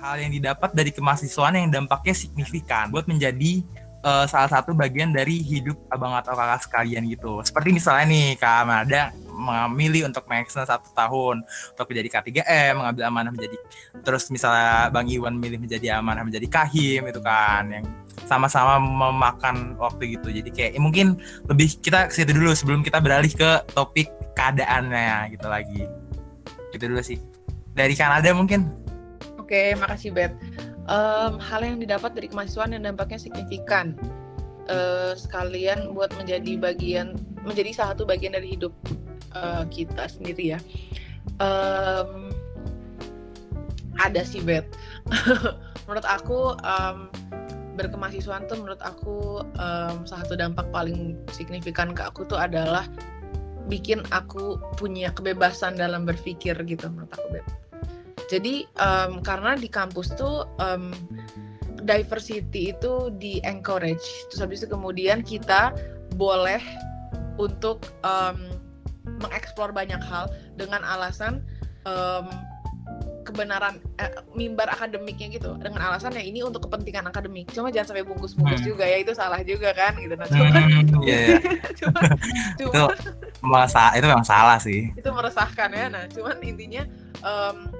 hal yang didapat dari kemahasiswaan yang dampaknya signifikan buat menjadi uh, salah satu bagian dari hidup abang atau kakak sekalian gitu. Seperti misalnya nih Kak Amanda memilih untuk mengextend satu tahun untuk menjadi K3M, mengambil amanah menjadi terus misalnya Bang Iwan milih menjadi amanah menjadi Kahim itu kan yang sama-sama memakan waktu gitu. Jadi kayak ya mungkin lebih kita ke situ dulu sebelum kita beralih ke topik keadaannya gitu lagi. Gitu dulu sih. Dari Kanada mungkin. Oke, makasih Bet. Um, hal yang didapat dari kemahasiswaan yang dampaknya signifikan. Uh, sekalian buat menjadi bagian menjadi salah satu bagian dari hidup uh, kita sendiri ya. Um, ada sih bet. menurut aku um, berkemahasiswaan tuh menurut aku um, salah satu dampak paling signifikan ke aku tuh adalah bikin aku punya kebebasan dalam berpikir gitu menurut aku bet. Jadi um, karena di kampus tuh um, diversity itu di encourage, terus habis itu kemudian kita boleh untuk um, mengeksplor banyak hal dengan alasan um, kebenaran eh, mimbar akademiknya gitu. Dengan alasan ya ini untuk kepentingan akademik. Cuma jangan sampai bungkus-bungkus hmm. juga ya itu salah juga kan gitu. Nah cuma hmm, yeah. cuma, cuma itu masa itu memang salah sih. Itu meresahkan ya. Nah cuman intinya um,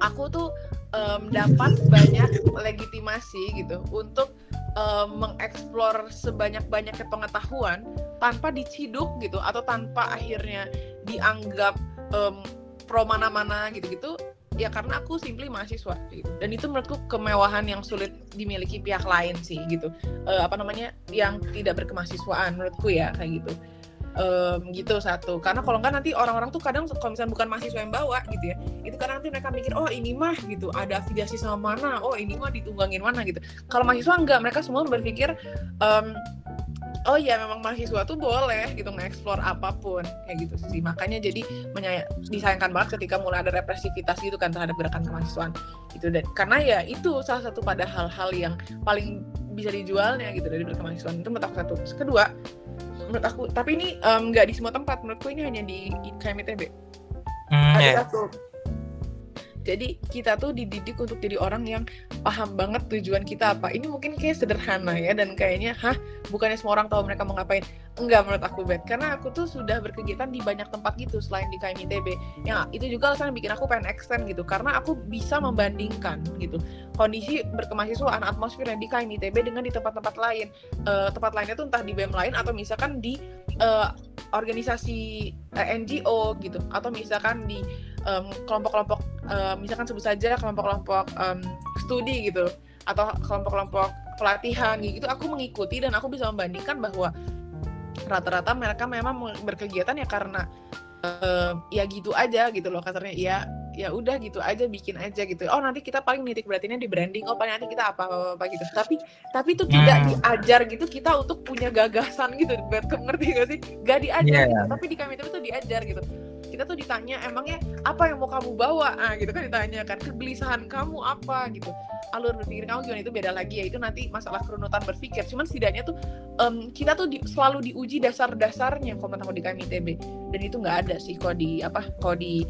aku tuh um, dapat banyak legitimasi gitu untuk um, mengeksplor sebanyak-banyaknya pengetahuan tanpa diciduk gitu atau tanpa akhirnya dianggap um, pro mana-mana gitu-gitu. Ya karena aku simply mahasiswa gitu. Dan itu menurutku kemewahan yang sulit dimiliki pihak lain sih gitu. Uh, apa namanya yang tidak berkemahasiswaan menurutku ya kayak gitu um, gitu satu. Karena kalau nggak nanti orang-orang tuh kadang kalau misalnya bukan mahasiswa yang bawa gitu ya itu karena nanti mereka mikir oh ini mah gitu ada afiliasi sama mana? Oh ini mah ditunggangin mana? gitu. Kalau mahasiswa enggak mereka semua berpikir um, oh ya memang mahasiswa tuh boleh gitu nge-explore apa pun. Kayak gitu sih. Makanya jadi disayangkan banget ketika mulai ada represivitas gitu kan terhadap gerakan kemahasiswaan. Itu dan karena ya itu salah satu pada hal-hal yang paling bisa dijualnya gitu dari berkemahasiswaan itu menurut satu. Kedua menurut aku tapi ini nggak um, di semua tempat menurutku ini hanya di KMITB hmm, ada yeah. satu jadi kita tuh dididik untuk jadi orang yang paham banget tujuan kita apa. Ini mungkin kayak sederhana ya dan kayaknya, hah, bukannya semua orang tahu mereka mau ngapain? Enggak menurut aku, Bet. Karena aku tuh sudah berkegiatan di banyak tempat gitu selain di KMITB. Ya, itu juga alasan yang bikin aku pengen extend gitu. Karena aku bisa membandingkan gitu. Kondisi berkemahasiswaan atmosfer yang di KMITB dengan di tempat-tempat lain. Uh, tempat lainnya tuh entah di BEM lain atau misalkan di uh, organisasi uh, eh, NGO gitu. Atau misalkan di kelompok-kelompok uh, misalkan sebut saja kelompok-kelompok um, studi gitu atau kelompok-kelompok pelatihan gitu aku mengikuti dan aku bisa membandingkan bahwa rata-rata mereka memang berkegiatan ya karena uh, ya gitu aja gitu loh kasarnya ya ya udah gitu aja bikin aja gitu. Oh nanti kita paling nitik berarti di branding. Oh paling nanti kita apa apa, apa gitu. Tapi tapi itu tidak hmm. diajar gitu kita untuk punya gagasan gitu. Buat ngerti gak sih? Gak diajar yeah. gitu tapi di kami itu diajar gitu kita tuh ditanya emangnya apa yang mau kamu bawa? Ah gitu kan ditanya kan kegelisahan kamu apa? Gitu. Alur berpikir kamu gimana itu beda lagi ya itu nanti masalah kerunutan berpikir. Cuman setidaknya tuh um, kita tuh di, selalu diuji dasar-dasarnya kalau di KMITB dan itu nggak ada sih kalau di apa kalau di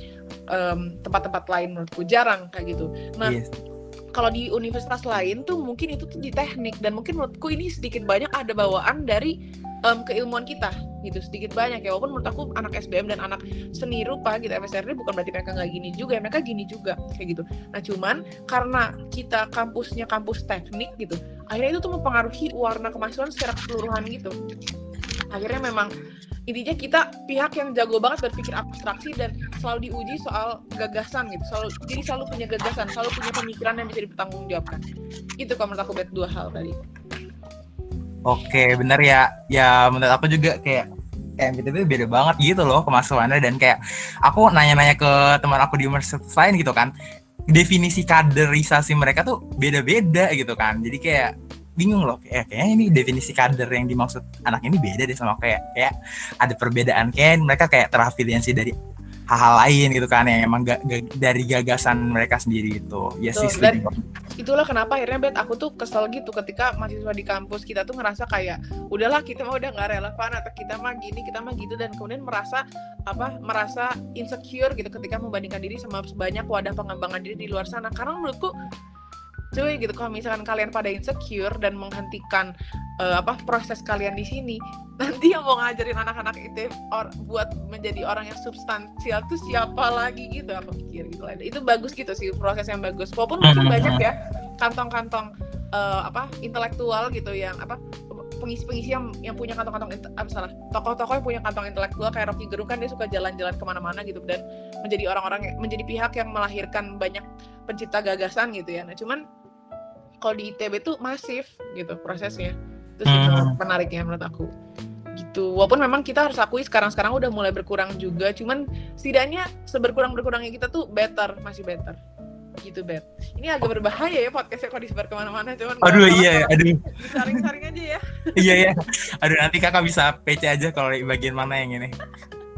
um, tempat-tempat lain menurutku jarang kayak gitu. Nah yes kalau di universitas lain tuh mungkin itu tuh di teknik dan mungkin menurutku ini sedikit banyak ada bawaan dari um, keilmuan kita gitu. Sedikit banyak ya walaupun menurut aku anak SBM dan anak seni rupa gitu FSRD bukan berarti mereka nggak gini juga ya mereka gini juga kayak gitu. Nah cuman karena kita kampusnya kampus teknik gitu akhirnya itu tuh mempengaruhi warna kemahasiswaan secara keseluruhan gitu akhirnya memang intinya kita pihak yang jago banget berpikir abstraksi dan selalu diuji soal gagasan gitu. Selalu jadi selalu punya gagasan selalu punya pemikiran yang bisa dipertanggungjawabkan. Itu kalau menurut aku bet dua hal tadi. Oke bener ya. Ya menurut aku juga kayak kayak itu beda banget gitu loh kemasukannya dan kayak aku nanya-nanya ke teman aku di universitas lain gitu kan definisi kaderisasi mereka tuh beda-beda gitu kan. Jadi kayak bingung loh kayak kayaknya ini definisi kader yang dimaksud anak ini beda deh sama kayak kayak ada perbedaan. Kayak mereka kayak terafiliasi dari hal-hal lain gitu kan yang emang ga, ga, dari gagasan mereka sendiri itu ya sih itulah kenapa akhirnya bet aku tuh kesel gitu ketika mahasiswa di kampus kita tuh ngerasa kayak udahlah kita mah udah nggak relevan atau kita mah gini kita mah gitu. Dan kemudian merasa apa merasa insecure gitu ketika membandingkan diri sama banyak wadah pengembangan diri di luar sana. Karena menurutku cuy gitu. Kalau misalkan kalian pada insecure dan menghentikan uh, apa proses kalian di sini nanti yang mau ngajarin anak-anak itu or, buat menjadi orang yang substansial tuh siapa lagi gitu. Aku pikir gitu lah. Itu bagus gitu sih proses yang bagus. Walaupun mungkin hmm. banyak ya kantong-kantong uh, apa intelektual gitu yang apa pengisi-pengisi yang yang punya kantong-kantong apa salah tokoh-tokoh yang punya kantong intelektual kayak Rocky Gerung kan dia suka jalan-jalan ke mana-mana gitu dan menjadi orang-orang menjadi pihak yang melahirkan banyak pencipta gagasan gitu ya. Nah cuman kalau di ITB tuh masif gitu prosesnya. Itu sih hmm. menariknya menurut aku. Gitu. Walaupun memang kita harus akui sekarang-sekarang udah mulai berkurang juga cuman setidaknya seberkurang-berkurangnya kita tuh better masih better. Gitu bet ini agak berbahaya ya podcastnya kalau disebar ke mana-mana cuman aduh iya aduh. saring-saring aja ya. Iya ya aduh nanti kakak bisa PC aja kalau di bagian mana yang ini.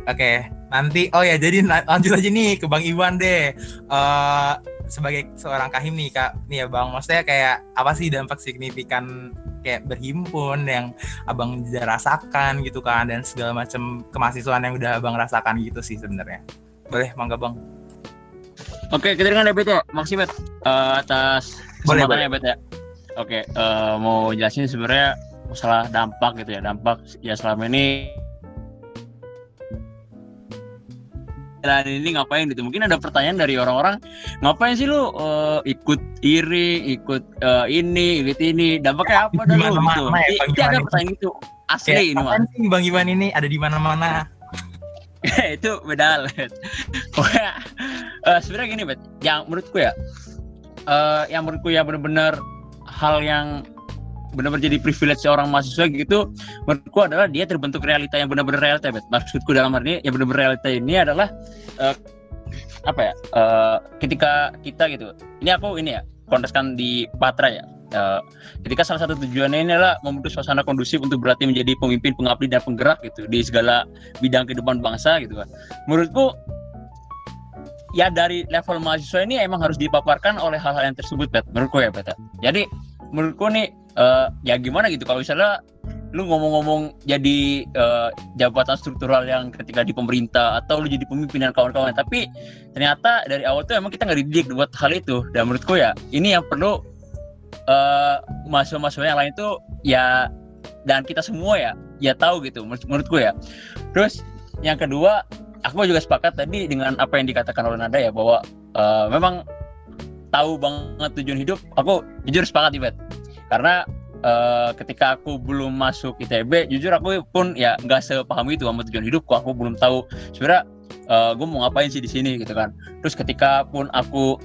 Oke okay. nanti oh ya jadi lanjut aja nih ke bang Iwan deh. Uh, sebagai seorang kahim nih kak. Nih ya bang maksudnya kayak apa sih dampak signifikan kayak berhimpun yang abang rasakan gitu kan dan segala macam kemahasiswaan yang udah abang rasakan gitu sih sebenarnya. Boleh mangga bang? Oke kita dengar ya Bet ya? Makasih Bet uh, atas kesempatannya Bet ya? Oke uh, mau jelasin sebenarnya masalah dampak gitu ya. Dampak ya selama ini jalan ini ngapain gitu? Mungkin ada pertanyaan dari orang-orang ngapain sih lu uh, ikut iri ikut uh, ini ikut ini? Dampaknya apa dah lu gitu. ya, ada pertanyaan itu asli ya, ini mah bang Iwan ini? Ada di mana-mana. Itu beda lah uh, sebenarnya gini bet yang menurutku ya uh, yang menurutku ya benar-benar hal yang benar-benar jadi privilege seorang mahasiswa gitu menurutku adalah dia terbentuk realita yang benar-benar realita bet. Maksudku dalam arti ini yang benar-benar realita ini adalah uh, apa ya uh, ketika kita gitu. Ini aku ini ya konteskan di Patra ya. Uh, ketika salah satu tujuannya ini adalah membentuk suasana kondusif untuk berarti menjadi pemimpin pengabdi dan penggerak gitu di segala bidang kehidupan bangsa gitu kan menurutku ya dari level mahasiswa ini emang harus dipaparkan oleh hal-hal yang tersebut bet. Menurutku ya bet jadi menurutku nih uh, ya gimana gitu kalau misalnya lu ngomong-ngomong jadi uh, jabatan struktural yang ketika di pemerintah atau lu jadi pemimpin dan kawan-kawan tapi ternyata dari awal tuh emang kita nggak dididik buat hal itu. Dan menurutku ya ini yang perlu uh, mahasiswa-mahasiswa yang lain tuh ya dan kita semua ya ya tahu gitu menurut, menurutku ya. Terus yang kedua aku juga sepakat tadi dengan apa yang dikatakan oleh Nada ya bahwa uh, memang tahu banget tujuan hidup. Aku jujur sepakat Ibet karena uh, ketika aku belum masuk ITB jujur aku pun ya nggak sepaham itu sama tujuan hidupku. Aku belum tahu sebenarnya uh, gue mau ngapain sih di sini gitu kan. Terus ketika pun aku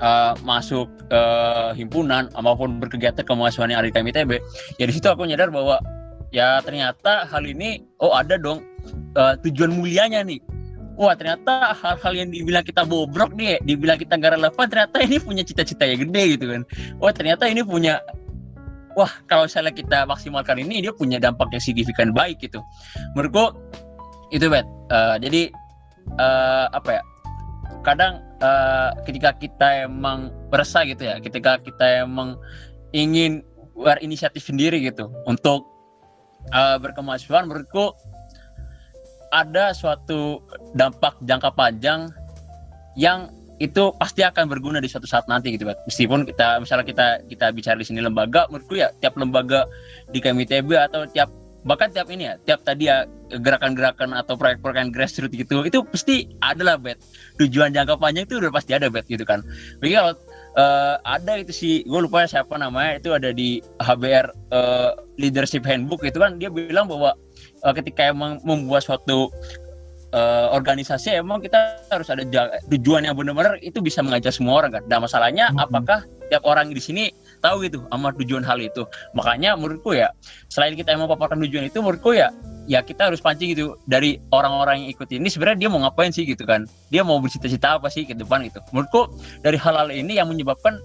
uh, masuk uh, himpunan maupun berkegiatan kemahasiswaan yang ada di KMITB ya di situ aku nyadar bahwa ya ternyata hal ini oh ada dong uh, tujuan mulianya nih wah ternyata hal-hal yang dibilang kita bobrok nih dibilang kita nggak relevan ternyata ini punya cita-cita yang gede gitu kan. Wah ternyata ini punya wah kalau misalnya kita maksimalkan ini dia punya dampak yang signifikan baik gitu. Menurutku itu bet. Uh, jadi uh, apa ya kadang uh, ketika kita emang berasa gitu ya ketika kita emang ingin berinisiatif sendiri gitu untuk uh, berkemahasiswaan menurutku ada suatu dampak jangka panjang yang itu pasti akan berguna di suatu saat nanti gitu, Pak. Meskipun kita misalnya kita kita bicara di sini lembaga, menurutku ya tiap lembaga di KMITB atau tiap bahkan tiap ini ya, tiap tadi ya gerakan-gerakan atau proyek-proyek grassroots gitu, itu pasti adalah bet tujuan jangka panjang itu udah pasti ada bet gitu kan. Bagi kalau uh, ada itu sih, gue lupa siapa namanya itu ada di HBR uh, eh, Leadership Handbook itu kan dia bilang bahwa uh, ketika emang membuat suatu uh, organisasi emang kita harus ada tujuan yang benar-benar itu bisa mengajak semua orang kan. Nah masalahnya hmm. apakah tiap orang di sini tahu gitu sama tujuan hal itu. Makanya menurutku ya selain kita emang paparkan tujuan itu menurutku ya ya kita harus pancing gitu dari orang-orang yang ikut ini sebenarnya dia mau ngapain sih gitu kan. Dia mau bercita-cita apa sih ke depan gitu. Menurutku dari hal-hal ini yang menyebabkan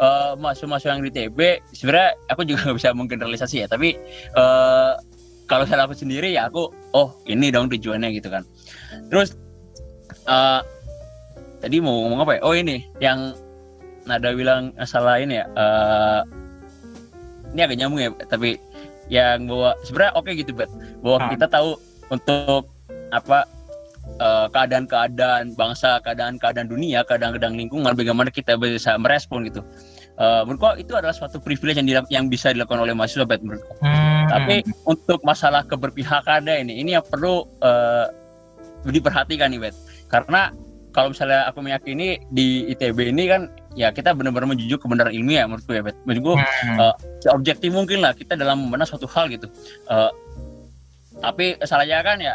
uh, masuk-masuk yang di TB sebenarnya aku juga nggak bisa menggeneralisasi ya tapi uh, kalau saya aku sendiri ya aku oh ini dong tujuannya gitu kan. Terus uh, tadi mau ngomong apa ya? Oh ini yang nada bilang masalah ini ya uh, ini agak nyambung ya tapi yang bahwa sebenarnya oke okay gitu bet bahwa hmm. kita tahu untuk apa keadaan-keadaan uh, bangsa keadaan-keadaan dunia keadaan-keadaan lingkungan bagaimana kita bisa merespon gitu. Uh, menurutku itu adalah suatu privilege yang, yang bisa dilakukan oleh mahasiswa bet menurutku Hmm. Tapi untuk masalah keberpihakan ini ini yang perlu uh, diperhatikan nih bet karena kalau misalnya aku meyakini di ITB ini kan ya kita benar-benar menjunjung kebenaran ilmiah menurutku ya bet menurutku Hmm. uh, objektif mungkin lah kita dalam membenar suatu hal gitu. Uh, tapi salahnya kan ya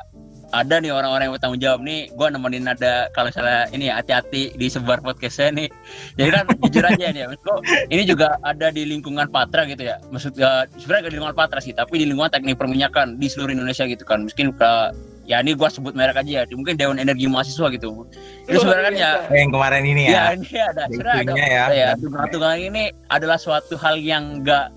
ada nih orang-orang yang bertanggung jawab nih. Gue nemenin ada kalau misalnya ini ya hati-hati di sebar podcastnya nih. Jadi kan jujur aja nih ya maksudku ini juga ada di lingkungan Patra gitu ya. Maksud uh, sebenarnya gak di lingkungan Patra sih tapi di lingkungan teknik perminyakan di seluruh Indonesia gitu kan. Mungkin ke ya ini gue sebut merek aja ya mungkin Dewan Energi Mahasiswa gitu. Itu sebenarnya kan ya yang kemarin ini ya. Ya, ini ada. Sebenarnya ada ya. ya tunggal ini adalah suatu hal yang enggak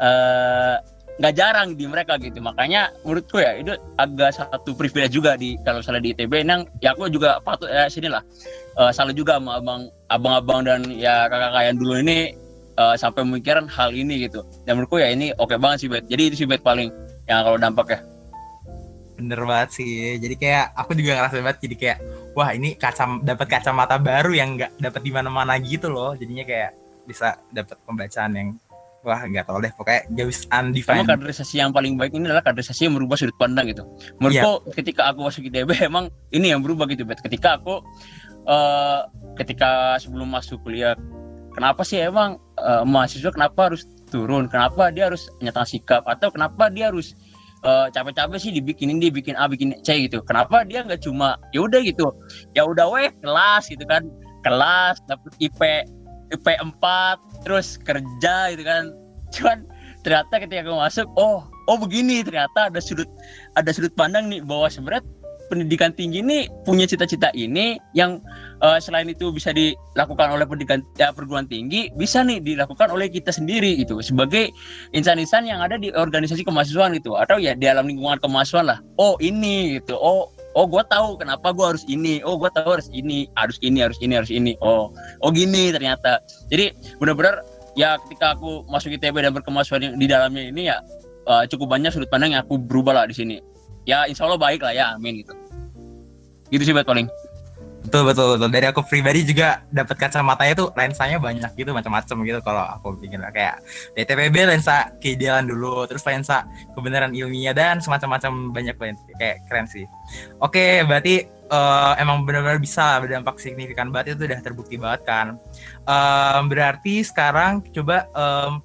eh, nggak jarang di mereka gitu. Makanya menurutku ya itu agak satu privilege juga di kalau salah di ITB yang ya aku juga patut ya sini lah. Eh, salah juga sama abang abang-abang dan ya kakak-kakak yang dulu ini eh, sampai memikirkan hal ini gitu. Dan menurutku ya ini oke banget sih bet. Jadi itu sih bet paling yang kalau dampaknya bener banget sih. Jadi kayak aku juga ngerasa banget jadi kayak wah ini kacam dapat kacamata baru yang nggak dapat di mana-mana gitu loh. Jadinya kayak bisa dapat pembacaan yang wah nggak tahu deh pokoknya jauh undefined kaderisasi yang paling baik ini adalah kaderisasi yang merubah sudut pandang gitu. Menurutku ketika aku masuk ITB emang ini yang berubah gitu, Bet. Ketika aku eh ketika sebelum masuk kuliah, kenapa sih emang eh, mahasiswa kenapa harus turun? Kenapa dia harus nyata sikap atau kenapa dia harus eh, capek-capek sih dibikinin dia bikin A bikin C gitu. Kenapa dia nggak cuma ya udah gitu. Ya udah weh kelas gitu kan. Kelas dapet IP IP 4 terus kerja gitu kan. Cuman ternyata ketika aku masuk oh oh begini ternyata ada sudut ada sudut pandang nih bahwa sebenarnya pendidikan tinggi ini punya cita-cita ini yang eh, selain itu bisa dilakukan oleh pendidikan ya, perguruan tinggi bisa nih dilakukan oleh kita sendiri gitu sebagai insan-insan yang ada di organisasi kemahasiswaan gitu atau ya di dalam lingkungan kemahasiswaan lah oh ini gitu oh oh gue tahu kenapa gue harus ini. Oh gue tahu harus ini harus ini harus ini harus ini. Oh oh gini ternyata. Jadi benar-benar ya ketika aku masuk ITB dan berkemahasiswaan di dalamnya ini ya eh, cukup banyak sudut pandang yang aku berubah lah di sini. Ya insya Allah baik lah ya. Amin gitu. Gitu sih buat paling betul betul betul. Dari aku pribadi juga dapat kacamatanya tuh lensanya banyak gitu macam-macam gitu. Kalau aku bikin kayak DTPB lensa keidealan dulu terus lensa kebenaran ilmiah dan semacam-macam banyak banget kayak keren sih. Oke berarti eh, emang benar-benar bisa berdampak signifikan banget. Itu udah terbukti banget kan? Em, berarti sekarang coba em,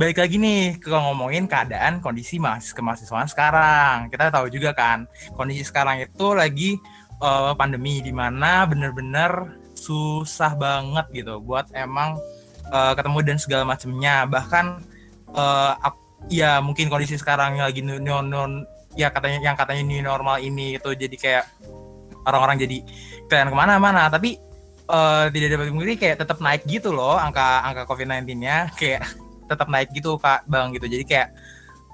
balik lagi nih ke ngomongin keadaan kondisi mahasiswa kemahasiswaan sekarang. Kita tahu juga kan kondisi sekarang itu lagi eh, pandemi di mana bener-bener susah banget gitu buat emang eh, ketemu dan segala macamnya bahkan ap- ya mungkin kondisi sekarang lagi new- new- ya katanya yang katanya new normal ini itu jadi kayak orang-orang jadi kalian ke mana-mana. Tapi eh, tidak dapat dipungkiri kayak tetap naik gitu loh angka angka COVID-19-nya kayak tetap naik gitu kak bang gitu. Jadi kayak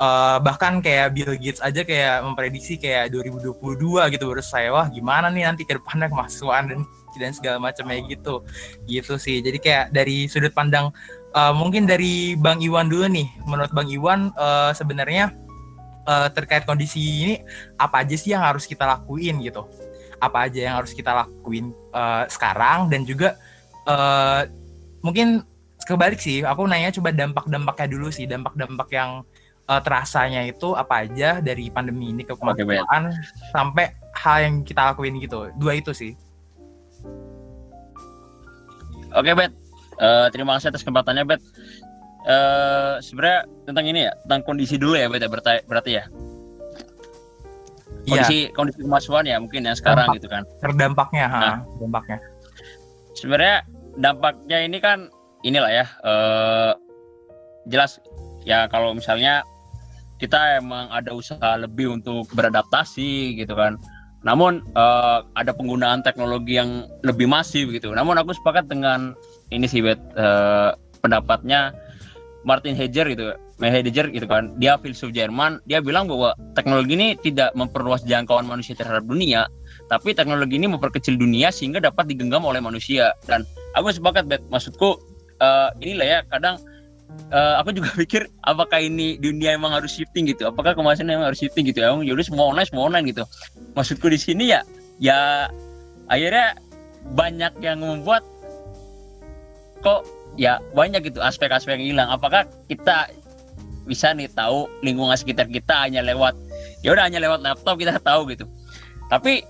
eh, bahkan kayak Bill Gates aja kayak memprediksi kayak 2022 gitu baru saya wah gimana nih nanti ke depannya kemahasiswaan dan dan segala macamnya gitu. Gitu sih. Jadi kayak dari sudut pandang eh, mungkin dari Bang Iwan dulu nih. Menurut Bang Iwan eh, sebenarnya eh, terkait kondisi ini apa aja sih yang harus kita lakuin gitu? Apa aja yang harus kita lakuin eh, sekarang? Dan juga eh, mungkin kebalik sih. Aku nanya coba dampak-dampaknya dulu sih. Dampak-dampak yang eh, terasanya itu apa aja dari pandemi ini ke kemahasiswaan sampai hal yang kita lakuin gitu dua itu sih Oke Bet, Eh, terima kasih atas kesempatannya Bet. Eh sebenarnya tentang ini ya, tentang kondisi dulu ya Bet ya berta- berarti ya. iya Kondisi kondisi kemahasiswaan ya mungkin yang sekarang Dampak. gitu kan. terdampaknya ha, Nah. dampaknya Sebenarnya dampaknya ini kan inilah ya eh jelas ya kalau misalnya kita emang ada usaha lebih untuk beradaptasi gitu kan. Namun eh, ada penggunaan teknologi yang lebih masif gitu. Namun aku sepakat dengan ini sih Bet eh, pendapatnya Martin Heidegger gitu. Heidegger gitu kan. Dia filsuf Jerman, dia bilang bahwa teknologi ini tidak memperluas jangkauan manusia terhadap dunia, tapi teknologi ini memperkecil dunia sehingga dapat digenggam oleh manusia. Dan aku sepakat Bet, maksudku eh, inilah ya kadang eh, aku juga pikir apakah ini dunia emang harus shifting gitu apakah kemasan emang harus shifting gitu emang yaudah semua online semua online gitu maksudku di sini ya ya akhirnya banyak yang membuat kok ya banyak gitu aspek-aspek yang hilang apakah kita bisa nih tahu lingkungan sekitar kita hanya lewat ya udah hanya lewat laptop kita tahu gitu tapi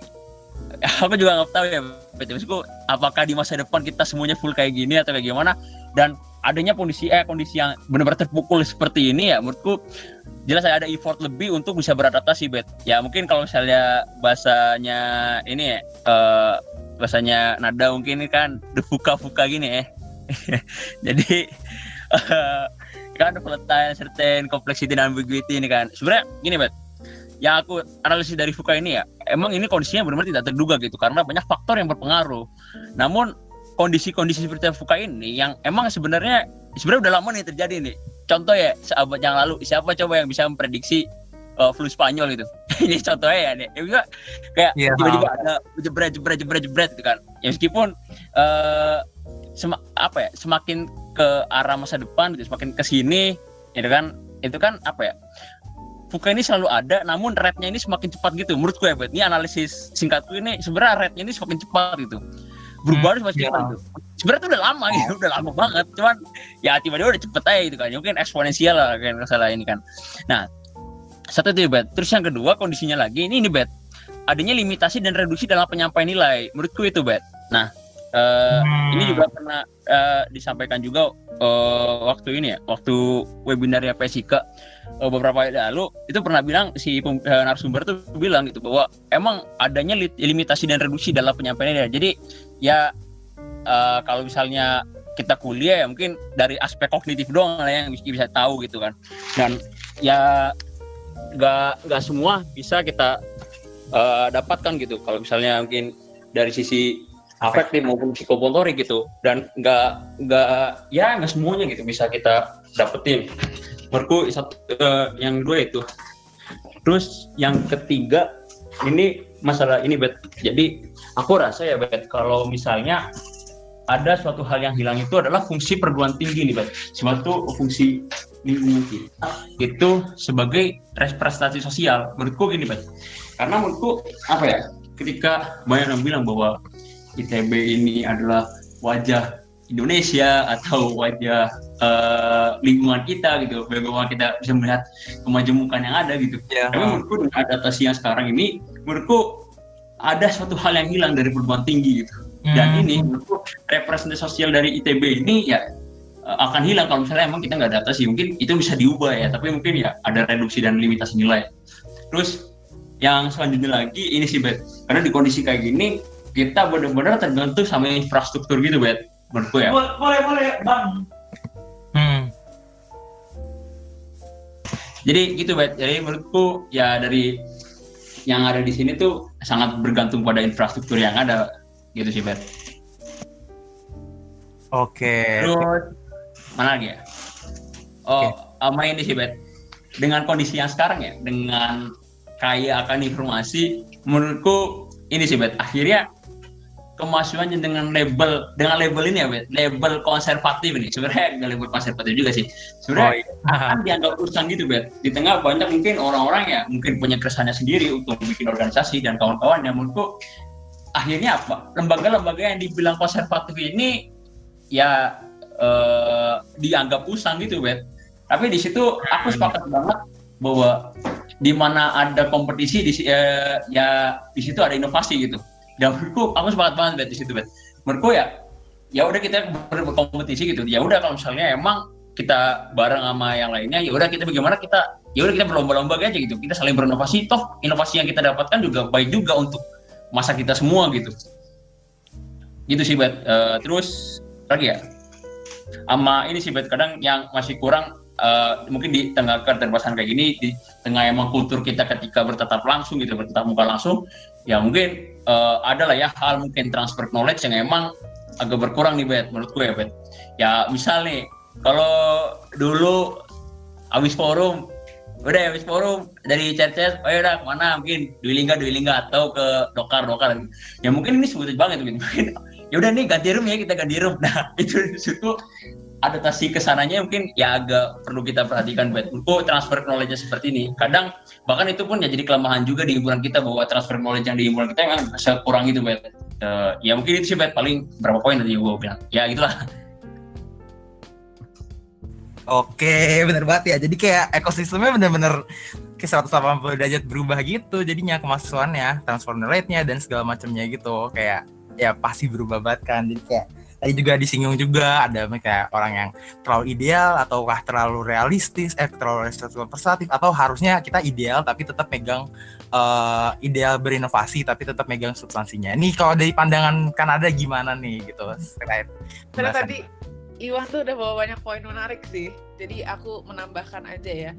aku juga nggak tahu ya maksudku apakah di masa depan kita semuanya full kayak gini atau kayak gimana dan adanya kondisi eh kondisi yang benar-benar terpukul seperti ini ya menurutku jelas ada effort lebih untuk bisa beradaptasi bet. Ya mungkin kalau misalnya bahasanya ini ya uh, bahasanya nada mungkin ini kan the fuka fuka gini ya. Jadi uh, kan volatile certain complexity dan ambiguity ini kan. Sebenarnya gini bet. Yang aku analisis dari Fuka ini ya emang ini kondisinya benar-benar tidak terduga gitu karena banyak faktor yang berpengaruh. Namun kondisi-kondisi seperti Fuka ini yang emang sebenarnya sebenarnya udah lama nih terjadi nih. Contoh ya seabad yang lalu siapa coba yang bisa memprediksi uh, flu Spanyol itu? ini contohnya ya nih. Ya, kayak yeah. tiba-tiba ada jebret jebret jebret jebret gitu kan. Ya meskipun uh, sem apa ya semakin ke arah masa depan gitu, semakin ke sini itu kan itu kan apa ya Fuka ini selalu ada, namun rate-nya ini semakin cepat gitu. Menurutku ya, Bet. Ini analisis singkatku ini sebenarnya rate-nya ini semakin cepat gitu berubah hmm, masih cepat gitu. Sebenarnya tuh udah lama gitu, udah lama banget. Cuman ya tiba-tiba udah cepet aja gitu kan. Ya, mungkin eksponensial lah kayak masalah ini kan. Nah, satu itu bet. Terus yang kedua kondisinya lagi ini ini bet. Adanya limitasi dan reduksi dalam penyampaian nilai. Menurutku itu bet. Nah, uh, hmm. ini juga pernah uh, disampaikan juga uh, waktu ini ya, waktu webinarnya Pesika uh, beberapa hari lalu itu pernah bilang si uh, narasumber tuh bilang gitu bahwa emang adanya limitasi dan reduksi dalam penyampaian nilai. Jadi ya uh, kalau misalnya kita kuliah ya mungkin dari aspek kognitif doang lah yang bisa, tahu gitu kan. Dan ya nggak nggak semua bisa kita uh, dapatkan gitu. Kalau misalnya mungkin dari sisi afektif maupun psikomotorik gitu. Dan nggak nggak ya nggak semuanya gitu bisa kita dapetin. Menurutku satu uh, yang dua itu. Terus yang ketiga ini masalah ini bet. Jadi aku rasa ya bet kalau misalnya ada suatu hal yang hilang itu adalah fungsi perguruan tinggi nih bet. Suatu fungsi lingkungan kita itu sebagai representasi sosial. Menurutku gini bet. Karena menurutku apa ya ketika banyak yang bilang bahwa ITB ini adalah wajah Indonesia atau wajah uh, lingkungan kita gitu bagaimana kita bisa melihat kemajemukan yang ada gitu ya. tapi menurutku dengan adaptasi yang sekarang ini menurutku ada suatu hal yang hilang dari perguruan tinggi gitu. Dan hmm. ini representasi sosial dari ITB ini ya eh, akan hilang kalau misalnya emang kita nggak adaptasi. Mungkin itu bisa diubah ya, tapi mungkin ya ada reduksi dan limitasi nilai. Terus yang selanjutnya lagi ini sih Bet, karena di kondisi kayak gini kita benar-benar tergantung sama infrastruktur gitu Bet, menurutku ya. Boleh boleh bang. Jadi gitu Bet, jadi menurutku ya dari yang ada di sini tuh sangat bergantung pada infrastruktur yang ada gitu sih Bet. Oke. Terus mana lagi ya? Oh, okay. sama ini sih Bet. Dengan kondisi yang sekarang ya, dengan kaya akan informasi, menurutku ini sih Bet. Akhirnya kemasukannya dengan label dengan label ini ya Bet, label konservatif ini. Sebenarnya nggak label konservatif juga sih. Sebenarnya oh, iya. akan dianggap urusan gitu Bet di tengah banyak mungkin orang-orang ya mungkin punya keresahannya sendiri untuk bikin organisasi dan kawan-kawan yang menurutku akhirnya apa? Lembaga-lembaga yang dibilang konservatif ini ya eh, dianggap usang gitu Bet tapi di situ aku sepakat banget bahwa di mana ada kompetisi di eh, ya di situ ada inovasi gitu dan menurutku aku sepakat banget bet di situ bet. Menurutku ya ya udah kita berkompetisi gitu. Ya udah kalau misalnya emang kita bareng sama yang lainnya ya udah kita bagaimana kita ya udah kita berlomba-lomba aja gitu. Kita saling berinovasi. Toh inovasi yang kita dapatkan juga baik juga untuk masa kita semua gitu. Gitu sih bet. Uh, terus lagi ya? Sama ini sih bet. Kadang yang masih kurang uh, mungkin di tengah keterbatasan kayak gini di tengah emang kultur kita ketika bertatap langsung gitu bertatap muka langsung ya mungkin uh, ada lah ya hal mungkin transfer knowledge yang emang agak berkurang nih bet menurut gue ya bet ya misal nih kalau dulu habis forum udah habis forum dari chat-chat oh ya udah ke mana? Mungkin Dwi Lingga Dwi Lingga atau ke Dokar Dokar. Ya mungkin ini sebut banget mungkin ya udah nih ganti room ya kita ganti room. Nah itu itu adaptasi ke sananya mungkin ya agak perlu kita perhatikan buat untuk transfer knowledge seperti ini kadang bahkan itu pun ya jadi kelemahan juga di himpunan kita bahwa transfer knowledge yang di himpunan kita memang kurang gitu buat uh, ya mungkin itu sih buat paling berapa poin tadi gue bilang ya gitulah Oke, bener banget ya. Jadi kayak ekosistemnya bener-bener ke 180 derajat berubah gitu. Jadinya kemahasiswaannya, transfer rate-nya dan segala macamnya gitu. Kayak ya pasti berubah banget kan. Jadi kayak tadi juga disinggung juga ada kayak orang yang terlalu ideal ataukah terlalu realistis, eh terlalu realistis atau harusnya kita ideal tapi tetap megang uh, ideal berinovasi tapi tetap megang substansinya. Ini kalau dari pandangan Kanada gimana nih gitu terkait Karena tadi Iwan tuh udah bawa banyak poin menarik sih. Jadi aku menambahkan aja ya.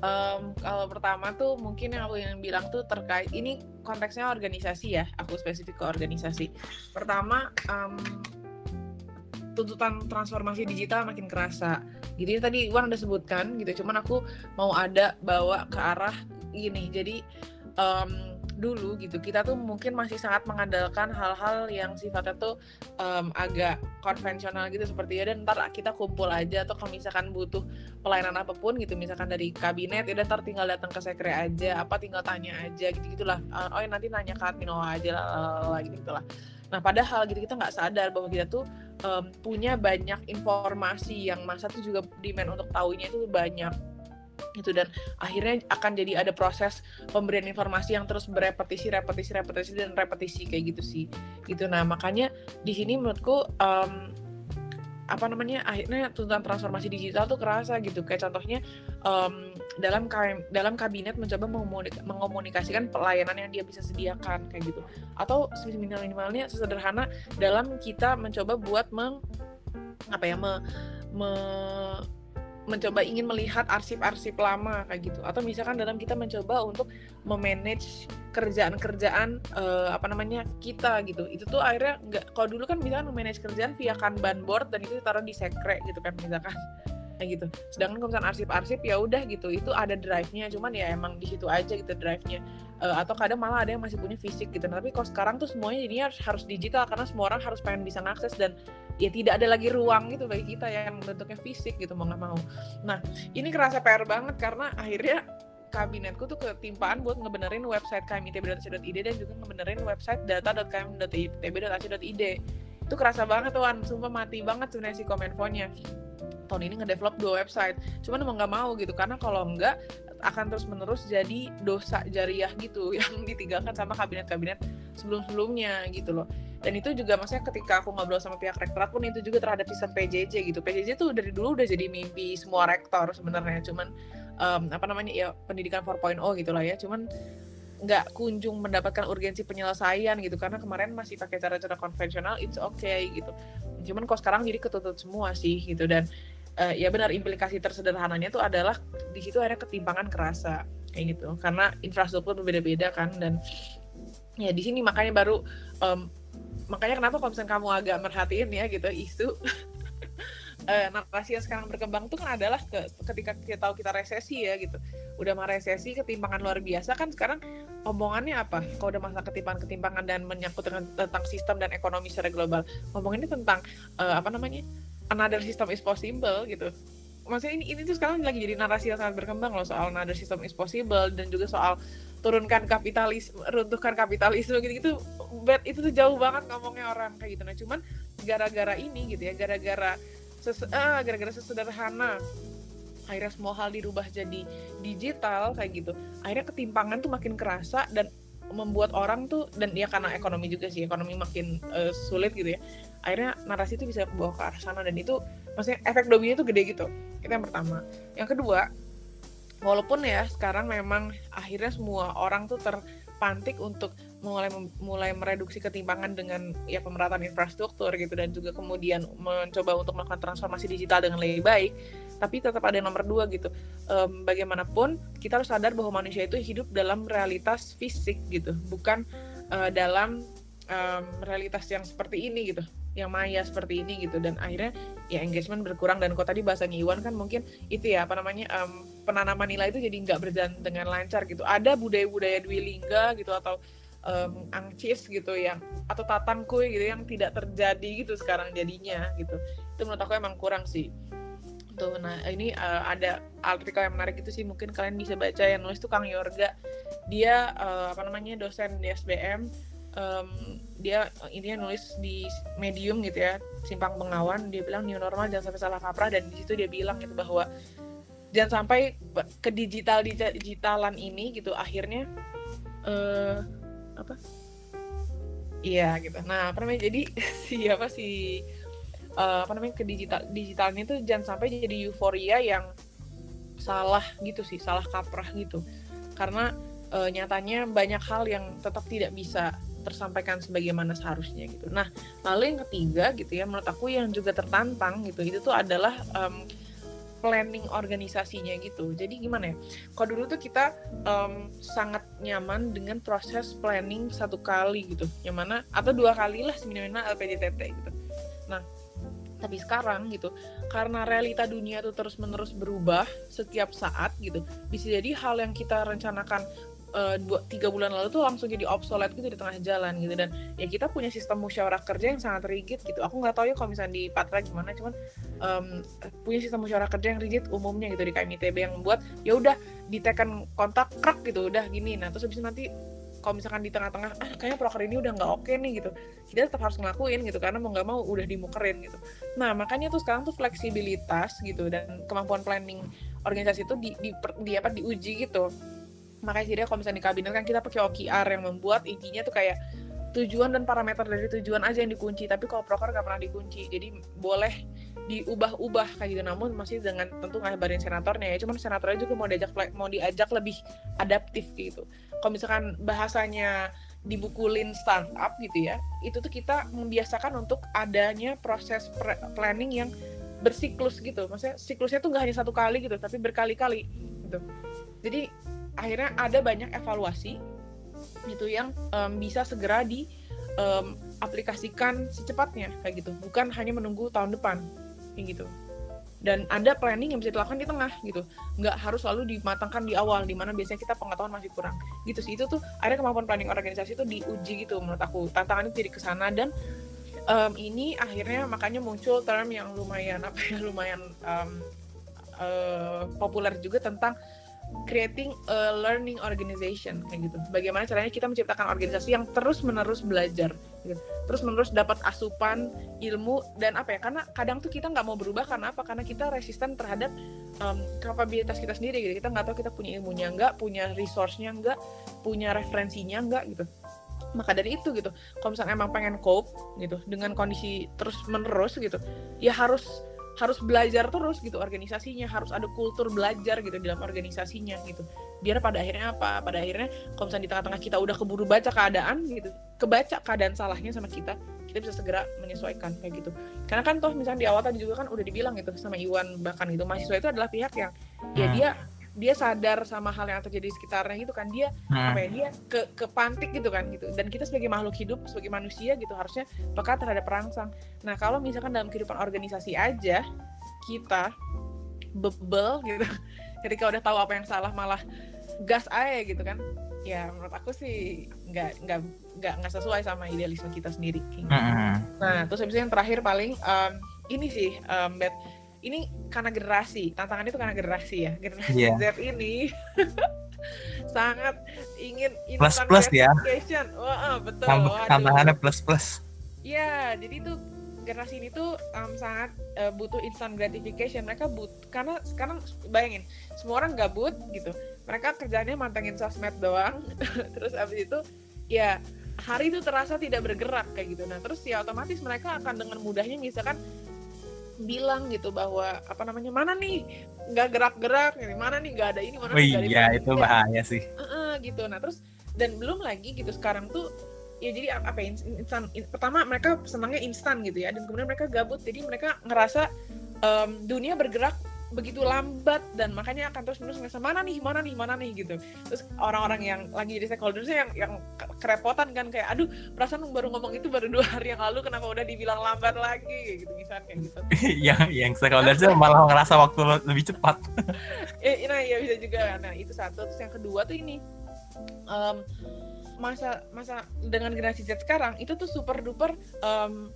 Um, kalau pertama tuh mungkin yang aku yang bilang tuh terkait ini konteksnya organisasi ya. Aku spesifik ke organisasi. Pertama um, tuntutan transformasi digital makin kerasa. Jadi tadi Iwan udah sebutkan gitu. Cuman aku mau ada bawa ke arah ini. Jadi um, dulu gitu kita tuh mungkin masih sangat mengandalkan hal-hal yang sifatnya tuh um, agak konvensional gitu seperti ya dan ntar kita kumpul aja atau kalau misalkan butuh pelayanan apa pun gitu misalkan dari kabinet ya ntar tinggal datang ke sekre aja apa tinggal tanya aja gitu gitulah uh, oh ya nanti nanya ke admin aja lah gitu lah nah padahal gitu kita nggak sadar bahwa kita tuh um, punya banyak informasi yang masa tuh juga demand untuk tahunya itu banyak gitu dan akhirnya akan jadi ada proses pemberian informasi yang terus berepetisi repetisi repetisi dan repetisi kayak gitu sih. Gitu nah makanya di sini menurutku um, apa namanya akhirnya tuntutan transformasi digital tuh kerasa gitu. Kayak contohnya um, dalam dalam kabinet mencoba mengomunikasikan pelayanan yang dia bisa sediakan kayak gitu. Atau minimal minimalnya sesederhana dalam kita mencoba buat meng apa ya me, me mencoba ingin melihat arsip-arsip lama kayak gitu. Atau misalkan dalam kita mencoba untuk memanage kerjaan-kerjaan uh, apa namanya kita gitu. Itu tuh akhirnya nggak kalau dulu kan misalkan memanage kerjaan via kanban board dan itu ditaruh di sekre gitu kan misalkan kayak gitu. Sedangkan kalau misalkan arsip-arsip ya udah gitu. Itu ada drive-nya cuman ya emang di situ aja gitu drive-nya. Uh, atau kadang malah ada yang masih punya fisik gitu. Nah, tapi kalau sekarang tuh semuanya jadinya harus, harus digital karena semua orang harus pengen bisa mengakses dan ya tidak ada lagi ruang gitu bagi kita yang bentuknya fisik gitu mau nggak mau. Nah ini kerasa PR banget karena akhirnya kabinetku tuh ketimpaan buat ngebenerin website kmitb.ac.id dan juga ngebenerin website data.km.itb.ac.id itu kerasa banget tuh sumpah mati banget sebenarnya si komenfonya tahun ini ngedevelop dua website. Cuman emang nggak mau gitu karena kalau enggak akan terus menerus jadi dosa jariah gitu yang ditinggalkan sama kabinet-kabinet sebelum-sebelumnya gitu loh. Dan itu juga maksudnya ketika aku ngobrol sama pihak rektorat pun itu juga terhadap sistem PJJ gitu. PJJ tuh dari dulu udah jadi mimpi semua rektor sebenarnya. Cuman um, apa namanya ya pendidikan 4.0 gitu lah ya. Cuman nggak kunjung mendapatkan urgensi penyelesaian gitu. Karena kemarin masih pakai cara-cara konvensional it's okay gitu. Cuman kok sekarang jadi ketutup semua sih gitu. Dan uh, ya benar implikasi tersederhananya itu adalah di situ ada ketimpangan kerasa kayak gitu. Karena infrastruktur berbeda-beda kan dan ya di sini makanya baru um, makanya kenapa kalau kamu agak merhatiin ya gitu isu uh, narasi yang sekarang berkembang tuh kan adalah ke, ketika kita tahu kita resesi ya gitu. Udah mah resesi ketimpangan luar biasa kan sekarang omongannya apa? Kalau udah masa ketimpangan-ketimpangan dan menyangkut dengan tentang sistem dan ekonomi secara global. Ngomonginnya tentang uh, apa namanya? Another system is possible gitu. Maksudnya ini ini tuh sekarang lagi jadi narasi yang sangat berkembang loh soal another system is possible dan juga soal turunkan kapitalis runtuhkan kapitalisme gitu-gitu. Bet itu tuh jauh banget ngomongnya orang kayak gitu. Nah cuman gara-gara ini gitu ya gara-gara ses ah, gara-gara sesederhana akhirnya semua hal dirubah jadi digital kayak gitu. Akhirnya ketimpangan tuh makin kerasa dan membuat orang tuh dan ya karena ekonomi juga sih ekonomi makin uh, sulit gitu ya. Akhirnya narasi itu bisa bawa ke arah sana dan itu maksudnya efek domino itu gede gitu. Itu yang pertama. Yang kedua walaupun ya sekarang memang akhirnya semua orang tuh terpantik untuk mulai mulai mereduksi ketimpangan dengan ya pemerataan infrastruktur gitu dan juga kemudian mencoba untuk melakukan transformasi digital dengan lebih baik tapi tetap ada yang nomor dua gitu. Um, bagaimanapun kita harus sadar bahwa manusia itu hidup dalam realitas fisik gitu. Bukan uh, dalam um, realitas yang seperti ini gitu. Yang maya seperti ini gitu. Dan akhirnya ya engagement berkurang. Dan kok tadi bahasanya Iwan kan mungkin itu ya apa namanya um, penanaman nilai itu jadi nggak berjalan dengan lancar gitu. Ada budaya-budaya Dwi Lingga gitu atau um, angcis gitu yang atau tatan kue gitu yang tidak terjadi gitu sekarang jadinya gitu. Itu menurut aku emang kurang sih tuh nah ini uh, ada artikel yang menarik itu sih. Mungkin kalian bisa baca yang nulis tuh Kang Yorga. Dia uh, apa namanya dosen di SBM um, dia intinya nulis di medium gitu ya simpang pengawan dia bilang new normal jangan sampai salah kaprah. Dan di situ dia bilang gitu bahwa jangan sampai ke digital digitalan ini gitu akhirnya uh, apa? Iya gitu. Nah apa namanya jadi siapa si uh, apa namanya ke digital digitalnya itu jangan sampai jadi euforia yang salah gitu sih salah kaprah gitu karena uh, nyatanya banyak hal yang tetap tidak bisa tersampaikan sebagaimana seharusnya gitu. Nah, lalu yang ketiga gitu ya, menurut aku yang juga tertantang gitu, itu tuh adalah um, planning organisasinya gitu. Jadi gimana ya? Kalau dulu tuh kita um, sangat nyaman dengan proses planning satu kali gitu, yang mana atau dua kali lah seminimalnya LPDTT gitu. Nah, tapi sekarang gitu. Karena realita dunia itu terus menerus berubah setiap saat gitu. Bisa jadi hal yang kita rencanakan uh, dua tiga bulan lalu tuh langsung jadi obsolete gitu di tengah jalan gitu. Dan ya kita punya sistem musyawarah kerja yang sangat rigid gitu. Aku nggak tahu ya kalau misalnya di Patra gimana cuman um, punya sistem musyawarah kerja yang rigid umumnya gitu di KMITB yang membuat ya udah ditekan kontak krek gitu udah gini. Nah terus habis nanti kalau misalkan di tengah-tengah ah kayaknya proker ini udah nggak oke okay nih gitu. Kita tetap harus ngelakuin gitu karena mau nggak mau udah dimukerin gitu. Nah makanya tuh sekarang tuh fleksibilitas gitu dan kemampuan planning organisasi itu di, di, di apa diuji gitu. Makanya sih dia kalau misalnya di kabinet kan kita pakai OKR yang membuat intinya tuh kayak tujuan dan parameter dari tujuan aja yang dikunci tapi kalau proker nggak pernah dikunci. Jadi boleh diubah-ubah kayak gitu. Namun masih dengan tentu ngabarin senatornya ya. Cuman senatornya juga mau diajak mau diajak lebih adaptif gitu. Kalau misalkan bahasanya dibukulin startup gitu ya itu tuh kita membiasakan untuk adanya proses planning yang bersiklus gitu. Maksudnya siklusnya tuh nggak hanya satu kali gitu tapi berkali-kali gitu. Jadi akhirnya ada banyak evaluasi gitu yang um, bisa segera di um, aplikasikan secepatnya kayak gitu. Bukan hanya menunggu tahun depan kayak gitu. Dan ada planning yang bisa dilakukan di tengah gitu. Nggak harus selalu dimatangkan di awal di mana biasanya kita pengetahuan masih kurang. Gitu sih itu tuh akhirnya kemampuan planning organisasi itu diuji gitu menurut aku. Tantangannya jadi ke sana dan um, ini akhirnya makanya muncul term yang lumayan apa ya lumayan um, uh, populer juga tentang creating a learning organization kayak gitu. Bagaimana caranya kita menciptakan organisasi yang terus-menerus belajar, gitu. terus-menerus dapat asupan ilmu dan apa ya? Karena kadang tuh kita nggak mau berubah karena apa? Karena kita resisten terhadap um, kapabilitas kita sendiri. Gitu. Kita nggak tahu kita punya ilmunya nggak, punya resource-nya nggak, punya referensinya nggak gitu. Maka dari itu gitu, kalau misalnya emang pengen cope gitu dengan kondisi terus-menerus gitu, ya harus harus belajar terus gitu organisasinya harus ada kultur belajar gitu dalam organisasinya gitu. Biar pada akhirnya apa? Pada akhirnya kalau misalnya di tengah-tengah kita udah keburu baca keadaan gitu kebaca keadaan salahnya sama kita kita bisa segera menyesuaikan kayak gitu. Karena kan toh misalnya di awal tadi juga kan udah dibilang gitu sama Iwan bahkan itu mahasiswa itu adalah pihak yang ya dia dia sadar sama hal yang terjadi di sekitarnya gitu kan dia hmm. apa ya dia ke kepantik gitu kan gitu dan kita sebagai makhluk hidup sebagai manusia gitu harusnya peka terhadap perangsang nah kalau misalkan dalam kehidupan organisasi aja kita bebel gitu ketika udah tahu apa yang salah malah gas aja gitu kan ya menurut aku sih nggak nggak nggak nggak sesuai sama idealisme kita sendiri gitu. Hmm. nah terus habis yang terakhir paling um, ini sih um, Beth, ini karena generasi tantangannya itu karena generasi ya. Generasi yeah. Z ini sangat ingin plus plus ya. Wah, betul. Tambahannya plus plus. Ya jadi itu generasi ini tuh um, sangat uh, butuh instant gratification. Mereka but karena sekarang bayangin semua orang gabut gitu. Mereka kerjanya mantengin sosmed doang. Terus abis itu ya hari itu terasa tidak bergerak kayak gitu. Nah terus ya otomatis mereka akan dengan mudahnya misalkan bilang gitu bahwa apa namanya mana nih? Nggak gerak-gerak ini mana nih? Nggak ada ini mana oh, iya itu bahaya sih. Uh -uh, gitu. Nah terus dan belum lagi gitu sekarang tuh ya jadi apa ya instan in, pertama mereka senangnya instan gitu ya dan kemudian mereka gabut jadi mereka ngerasa um, dunia bergerak begitu lambat dan makanya akan terus menerus ngerasa mana nih mana nih mana nih gitu. Terus orang-orang yang lagi jadi stakeholdersnya yang yang kerepotan kan kayak aduh perasaan baru ngomong itu baru dua hari yang lalu kenapa udah dibilang lambat lagi? Gitu misalnya kayak gitu. Yang yang stakeholdersnya malah ngerasa waktu lebih cepat. Eh, nah ya bisa juga. Nah itu satu. Terus yang kedua tuh ini um, masa masa dengan generasi Z sekarang itu tuh super duper um,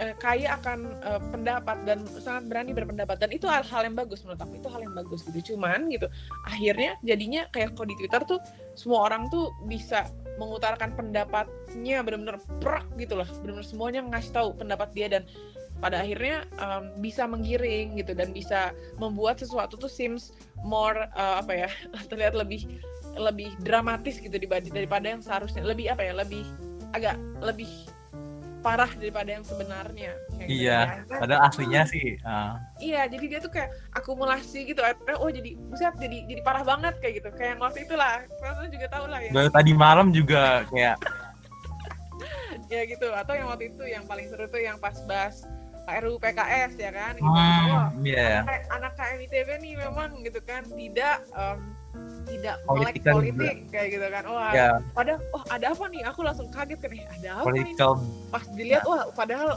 uh, kaya akan uh, pendapat dan sangat berani berpendapat. Dan itu hal-hal yang bagus menurut aku itu hal yang bagus gitu. Cuman gitu akhirnya jadinya kayak kalau di Twitter tuh semua orang tuh bisa mengutarakan pendapatnya benar-benar prak gitu loh benar-benar semuanya ngasih tahu pendapat dia dan pada akhirnya um, bisa menggiring gitu dan bisa membuat sesuatu tuh seems more uh, apa ya terlihat lebih lebih dramatis gitu daripada yang seharusnya. Lebih apa ya lebih agak lebih parah daripada yang sebenarnya. Kayak gitu iya, gitu. padahal aslinya sih. Uh. Iya, jadi dia tuh kayak akumulasi gitu. Akhirnya, oh jadi, buset, jadi jadi parah banget kayak gitu. Kayak yang waktu itulah, kalian juga tahu lah ya. Baru tadi malam juga kayak. ya gitu. Atau yang waktu itu yang paling seru tuh yang pas bahas RUU PKS ya kan. Gitu. Hmm, oh, yeah. anak, anak KMITB nih memang gitu kan tidak um, tidak melek politik kayak gitu kan. Wah yeah. padahal oh ada apa nih? Aku langsung kaget kan eh ada apa Political. nih pas dilihat wah padahal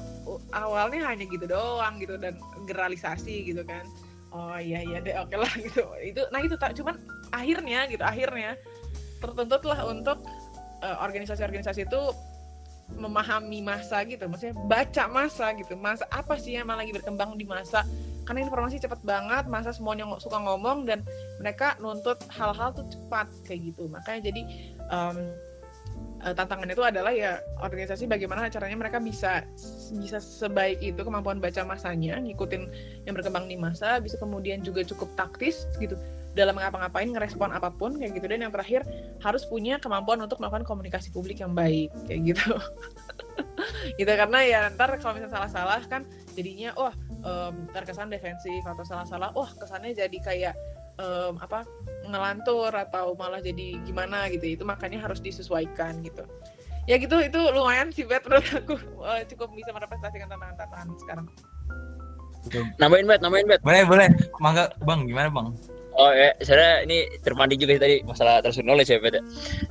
awalnya hanya gitu doang gitu dan generalisasi gitu kan. Oh iya iya deh oke lah gitu. Itu nah itu tak cuman akhirnya gitu akhirnya tertuntut lah untuk uh, organisasi-organisasi itu memahami masa gitu. Maksudnya baca masa gitu. Masa apa sih yang lagi berkembang di masa karena informasi cepat banget masa semuanya suka ngomong dan mereka nuntut hal-hal tuh cepat kayak gitu. Makanya jadi um, tantangan itu adalah ya organisasi bagaimana caranya mereka bisa bisa sebaik itu kemampuan baca masanya ngikutin yang berkembang di masa bisa kemudian juga cukup taktis gitu. Dalam ngapa-ngapain ngerespon apa pun kayak gitu. Dan yang terakhir harus punya kemampuan untuk melakukan komunikasi publik yang baik kayak gitu. Gitu karena ya ntar kalau misalnya salah-salah kan jadinya wah um, terkesan defensif atau salah-salah wah kesannya jadi kayak um, apa ngelantur atau malah jadi gimana gitu. Itu makanya harus disesuaikan gitu. Ya gitu itu lumayan sih bet menurut aku. Uh, cukup bisa merepresentasikan tantangan-tantangan sekarang. Nambahin bet nambahin bet boleh boleh. Mangga bang gimana bang? Oh ya saya ini terpandi juga tadi. Masalah terus knowledge ya bet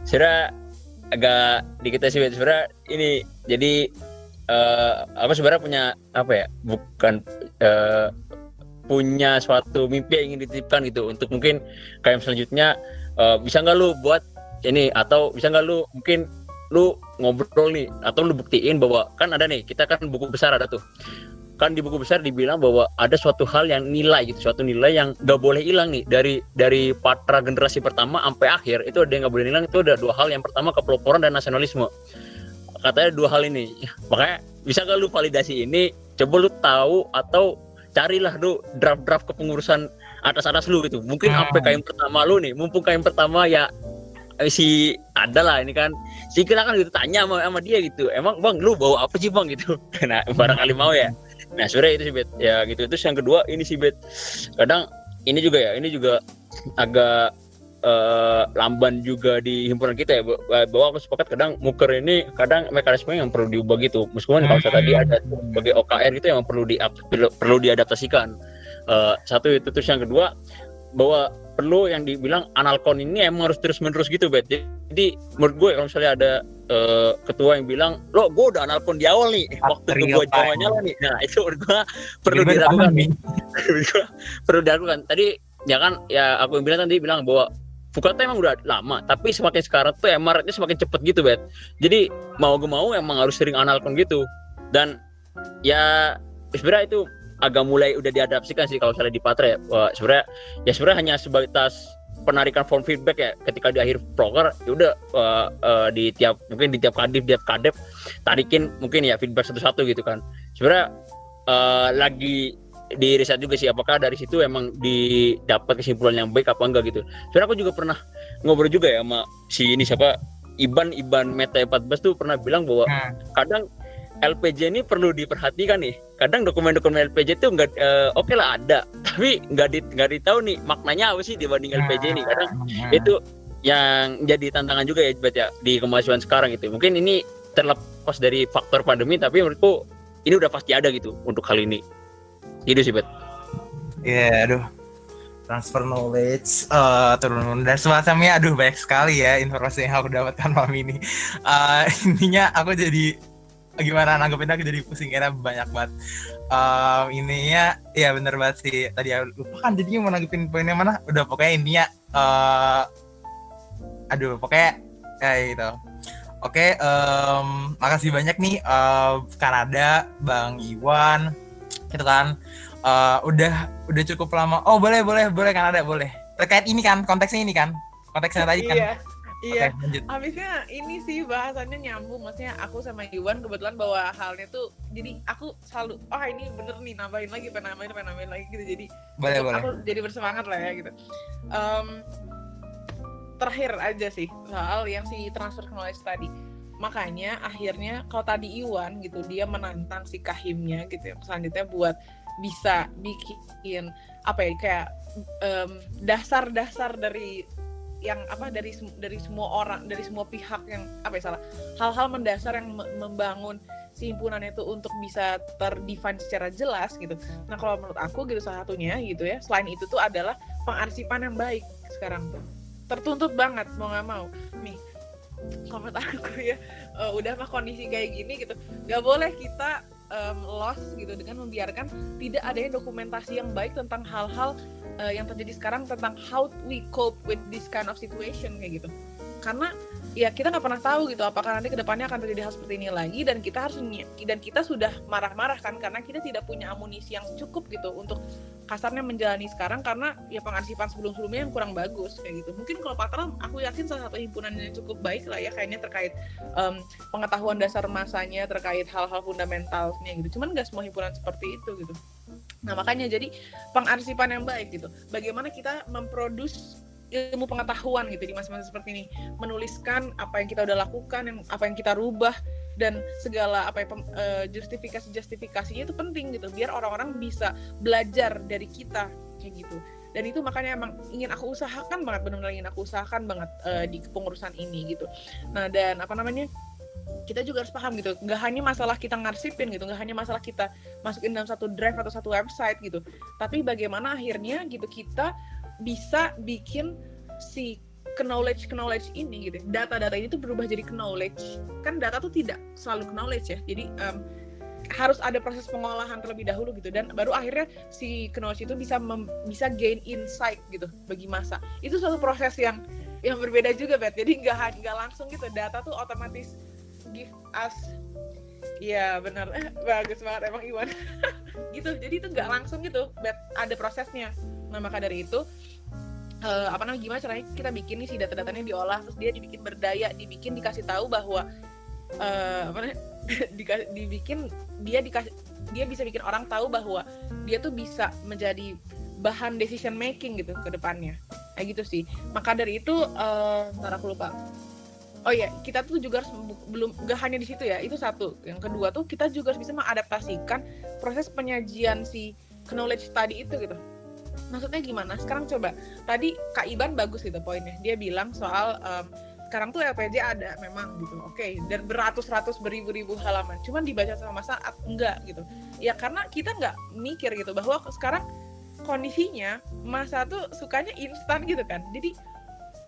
saya agak dikit sih bet sebenarnya ini jadi uh, apa sebenarnya punya apa ya bukan uh, punya suatu mimpi yang ingin dititipkan gitu. Untuk mungkin kayak selanjutnya uh, bisa nggak lu buat ini? Atau bisa nggak lu mungkin lu ngobrol nih atau lu buktiin bahwa kan ada nih kita kan buku besar ada tuh. Kan di buku besar dibilang bahwa ada suatu hal yang nilai gitu suatu nilai yang nggak boleh hilang nih. Dari dari patra generasi pertama sampai akhir itu ada yang nggak boleh hilang itu ada dua hal. Yang pertama kepeloporan dan nasionalisme katanya dua hal ini. Makanya bisa gak lu validasi ini? Coba lu tahu atau carilah lu draft-draft kepengurusan atas atas lu gitu. Mungkin hmm. sampai kayak pertama lu nih. Mumpung kayak pertama ya eh, si ada lah ini kan. Si kira kan gitu tanya sama, sama dia gitu. Emang bang lu bawa apa sih bang? gitu. Nah barangkali mau ya. Nah sebenarnya itu sih bet. Ya gitu. Terus yang kedua ini sih bet. Kadang ini juga ya ini juga agak uh, lamban juga di himpunan kita ya. Bahwa aku sepakat kadang muker ini kadang mekanisme yang perlu diubah gitu. Meskipun kalau saya tadi ada sebagai OKR itu yang perlu di perlu diadaptasikan. Uh, satu itu. Terus yang kedua bahwa perlu yang dibilang analkon ini emang harus terus menerus gitu bet. Jadi menurut gue kalau misalnya ada uh, ketua yang bilang lo gue udah analkon di awal nih waktu gue jawabannya lah nih. Nah itu menurut gue perlu dilakukan. nih? Perlu dilakukan. Tadi ya kan ya aku yang bilang tadi bilang bahwa Fukata emang udah lama, tapi semakin sekarang tuh MR-nya semakin cepet gitu, Bet. Jadi mau gue mau emang harus sering analkan gitu. Dan ya sebenarnya itu agak mulai udah diadaptasikan sih kalau misalnya di Patra ya. Sebenarnya ya sebenarnya hanya sebatas penarikan form feedback ya ketika di akhir proker ya udah uh, uh, di tiap mungkin di tiap kadif tiap kadep tarikin mungkin ya feedback satu-satu gitu kan sebenarnya uh, lagi di riset juga sih apakah dari situ emang didapat kesimpulan yang baik apa enggak gitu. Soalnya aku juga pernah ngobrol juga ya sama si ini siapa Iban Iban Meta 14 tuh pernah bilang bahwa hmm. kadang LPJ ini perlu diperhatikan nih. Kadang dokumen-dokumen LPJ itu enggak uh, oke okay lah ada, tapi nggak di nggak ditahu nih maknanya apa sih dibanding LPJ ini. Kadang hmm. itu yang jadi tantangan juga ya ya di kemahasiswaan sekarang itu. Mungkin ini terlepas dari faktor pandemi tapi menurutku ini udah pasti ada gitu untuk kali ini itu sih bet. Ya yeah, aduh. Transfer knowledge uh, turun dan semacamnya aduh banyak sekali ya informasi yang aku dapatkan malam ini. Uh, intinya aku jadi gimana nanggepin aku jadi pusing karena banyak banget. Uh, ininya ya bener banget sih. Tadi aku lupa kan jadinya mau nanggepin poinnya mana. Udah pokoknya intinya uh, aduh pokoknya kayak gitu. Oke um, makasih banyak nih uh, Kanada Bang Iwan gitu kan uh, udah udah cukup lama oh boleh boleh boleh kan ada boleh terkait ini kan konteksnya ini kan konteksnya tadi kan iya Iya. Lanjut. Habisnya ini sih bahasannya nyambung, maksudnya aku sama Iwan kebetulan bawa halnya tuh, jadi aku selalu, oh ini bener nih nambahin lagi, pengen nambahin, pengen nambahin lagi gitu, jadi Boleh, boleh. aku jadi bersemangat lah ya gitu. Em, terakhir aja sih soal yang si transfer knowledge tadi. Makanya akhirnya kalau tadi Iwan gitu dia menantang si Kahimnya gitu ya selanjutnya buat bisa bikin apa ya kayak dasar-dasar dari yang apa dari dari semua orang dari semua pihak yang apa ya salah hal-hal mendasar yang me- membangun si itu untuk bisa terdefine secara jelas gitu. Nah kalau menurut aku gitu salah satunya gitu ya selain itu tuh adalah pengarsipan yang baik sekarang tuh tertuntut banget mau nggak mau nih komentar aku ya eh, udah mah kondisi kayak gini gitu nggak boleh kita em, lost gitu dengan membiarkan tidak adanya dokumentasi yang baik tentang hal-hal eh, yang terjadi sekarang tentang how we cope with this kind of situation kayak gitu. Karena ya kita nggak pernah tahu gitu apakah nanti ke depannya akan terjadi hal seperti ini lagi dan kita harus dan kita sudah marah-marah kan karena kita tidak punya amunisi yang cukup gitu untuk kasarnya menjalani sekarang karena ya pengarsipan sebelum-sebelumnya yang kurang bagus kayak gitu. Mungkin kalau Patra aku yakin salah satu himpunan yang cukup baik lah ya kayaknya terkait em, pengetahuan dasar masanya terkait hal-hal fundamentalnya gitu. Cuman nggak semua himpunan seperti itu gitu. Nah makanya jadi pengarsipan yang baik gitu. Bagaimana kita memproduksi ilmu pengetahuan gitu di masa-masa seperti ini. Menuliskan apa yang kita udah lakukan yang apa yang kita rubah dan segala apa ya, pem- eh, justifikasi justifikasinya itu penting gitu biar orang-orang bisa belajar dari kita kayak gitu. Dan itu makanya emang ingin aku usahakan banget benar-benar ingin aku usahakan banget eh, di kepengurusan ini gitu. Nah dan apa namanya kita juga harus paham gitu nggak hanya masalah kita ngarsipin gitu nggak hanya masalah kita masukin dalam satu drive atau satu website gitu tapi bagaimana akhirnya gitu kita bisa bikin si knowledge knowledge ini gitu. Data-data ini tuh berubah jadi knowledge. Kan data tuh tidak selalu knowledge ya. Jadi em, harus ada proses pengolahan terlebih dahulu gitu. Dan baru akhirnya si knowledge itu bisa mem- bisa gain insight gitu bagi masa. Itu suatu proses yang yang berbeda juga bet jadi nggak nggak langsung gitu. Data tuh otomatis give us Iya benar, eh, bagus banget emang Iwan. gitu, jadi itu nggak langsung gitu, bet ada prosesnya. Nah maka dari itu eh, apa namanya gimana caranya kita bikin nih si data-datanya diolah terus dia dibikin berdaya dibikin dikasih tahu bahwa eh, apa namanya dibikin dia dikasih dia bisa bikin orang tahu bahwa dia tuh bisa menjadi bahan decision making gitu ke depannya. Kayak gitu sih. Maka dari itu eh ntar aku lupa. Oh iya kita tuh juga harus belum gak hanya di situ ya itu satu. Yang kedua tuh kita juga harus bisa mengadaptasikan proses penyajian si knowledge tadi itu gitu maksudnya gimana? Sekarang coba. Tadi Kak Iban bagus gitu poinnya. Dia bilang soal em, sekarang tuh LPJ ada memang gitu. Oke. Dan beratus-ratus beribu-ribu halaman. Cuman dibaca sama saat enggak gitu. Ya karena kita nggak mikir gitu bahwa sekarang kondisinya masa tuh sukanya instan gitu kan. Jadi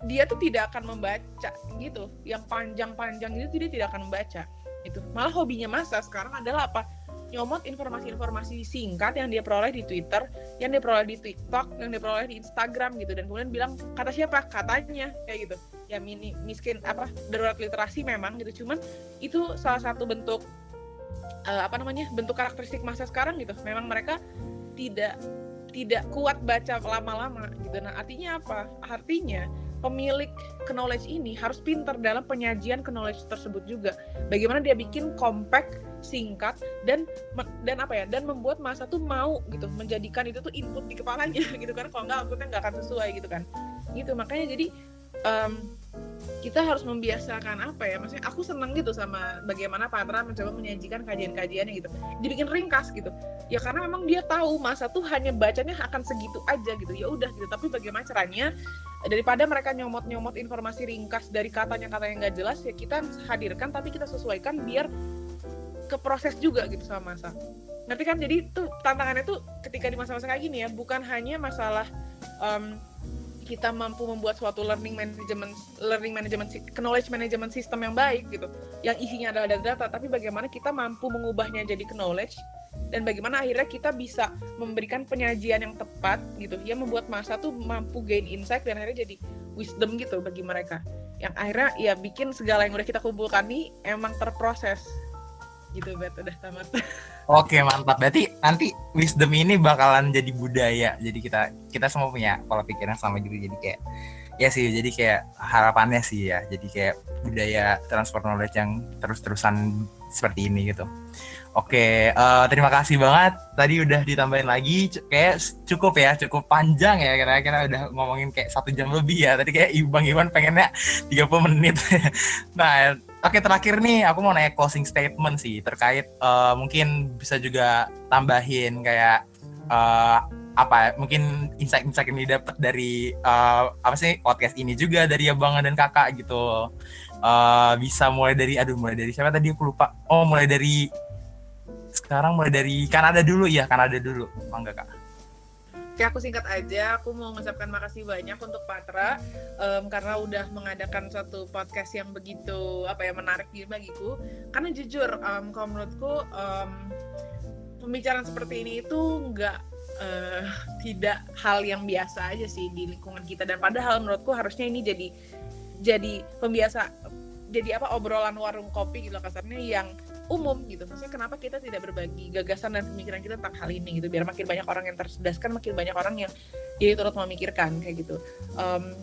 dia tuh tidak akan membaca gitu. Yang panjang-panjang itu dia tidak akan membaca itu malah hobinya masa sekarang adalah apa nyomot informasi-informasi singkat yang dia peroleh di Twitter, yang dia peroleh di TikTok, yang dia peroleh di Instagram gitu dan kemudian bilang kata siapa? Katanya kayak gitu. Ya mini miskin apa darurat literasi memang gitu cuman itu salah satu bentuk eh, apa namanya? bentuk karakteristik masa sekarang gitu. Memang mereka tidak tidak kuat baca lama-lama gitu. Nah, artinya apa? Artinya pemilik knowledge ini harus pintar dalam penyajian knowledge tersebut juga. Bagaimana dia bikin compact, singkat dan dan apa ya? Dan membuat masa tuh mau gitu menjadikan itu tuh input di kepalanya gitu kan. Kalau nggak outputnya nggak akan sesuai gitu kan. Gitu makanya jadi em, kita harus membiasakan apa ya maksudnya aku seneng gitu sama bagaimana Patra mencoba menyajikan kajian-kajiannya gitu dibikin ringkas gitu ya karena memang dia tahu masa tuh hanya bacanya akan segitu aja gitu ya udah gitu tapi bagaimana caranya daripada mereka nyomot-nyomot informasi ringkas dari katanya kata yang nggak jelas ya kita hadirkan tapi kita sesuaikan biar ke proses juga gitu sama masa. Ngerti kan? Jadi tuh tantangannya tuh ketika di masa-masa kayak gini ya bukan hanya masalah em, kita mampu membuat suatu learning management learning management knowledge management system yang baik gitu yang isinya adalah data tapi bagaimana kita mampu mengubahnya jadi knowledge dan bagaimana akhirnya kita bisa memberikan penyajian yang tepat gitu. Yang membuat masa tuh mampu gain insight dan akhirnya jadi wisdom gitu bagi mereka. Yang akhirnya ya bikin segala yang udah kita kumpulkan nih emang terproses gitu bet udah tamat Oke mantap. Berarti nanti wisdom ini bakalan jadi budaya. Jadi kita kita semua punya pola pikir yang sama juga. Jadi kayak ya sih jadi kayak harapannya sih ya jadi kayak budaya transfer knowledge yang terus-terusan seperti ini gitu Oke, uh, terima kasih banget. Tadi udah ditambahin lagi, kayak cukup ya, cukup panjang ya. Kira-kira udah ngomongin kayak satu jam lebih ya. Tadi kayak Bang Iwan pengennya 30 menit. nah, oke terakhir nih, aku mau nanya closing statement sih terkait uh, mungkin bisa juga tambahin kayak uh, apa mungkin insight-insight ini dapat dari uh, apa sih podcast ini juga dari abang dan kakak gitu. Uh, bisa mulai dari aduh mulai dari siapa tadi aku lupa. Oh mulai dari sekarang mulai dari Kanada dulu. Ya Kanada dulu. Mangga kak Oke, aku singkat aja. Aku mau mengucapkan makasih banyak untuk Patra um, karena udah mengadakan satu podcast yang begitu apa ya menarik bagiku. Karena jujur, um, kalau menurutku um, pembicaraan seperti ini itu nggak uh, tidak hal yang biasa aja sih di lingkungan kita. Dan padahal menurutku harusnya ini jadi jadi pembiasa jadi apa obrolan warung kopi gitu kasarnya yang umum gitu. Maksudnya kenapa kita tidak berbagi gagasan dan pemikiran kita tentang hal ini gitu biar makin banyak orang yang tersedaskan makin banyak orang yang jadi turut memikirkan kayak gitu. Um,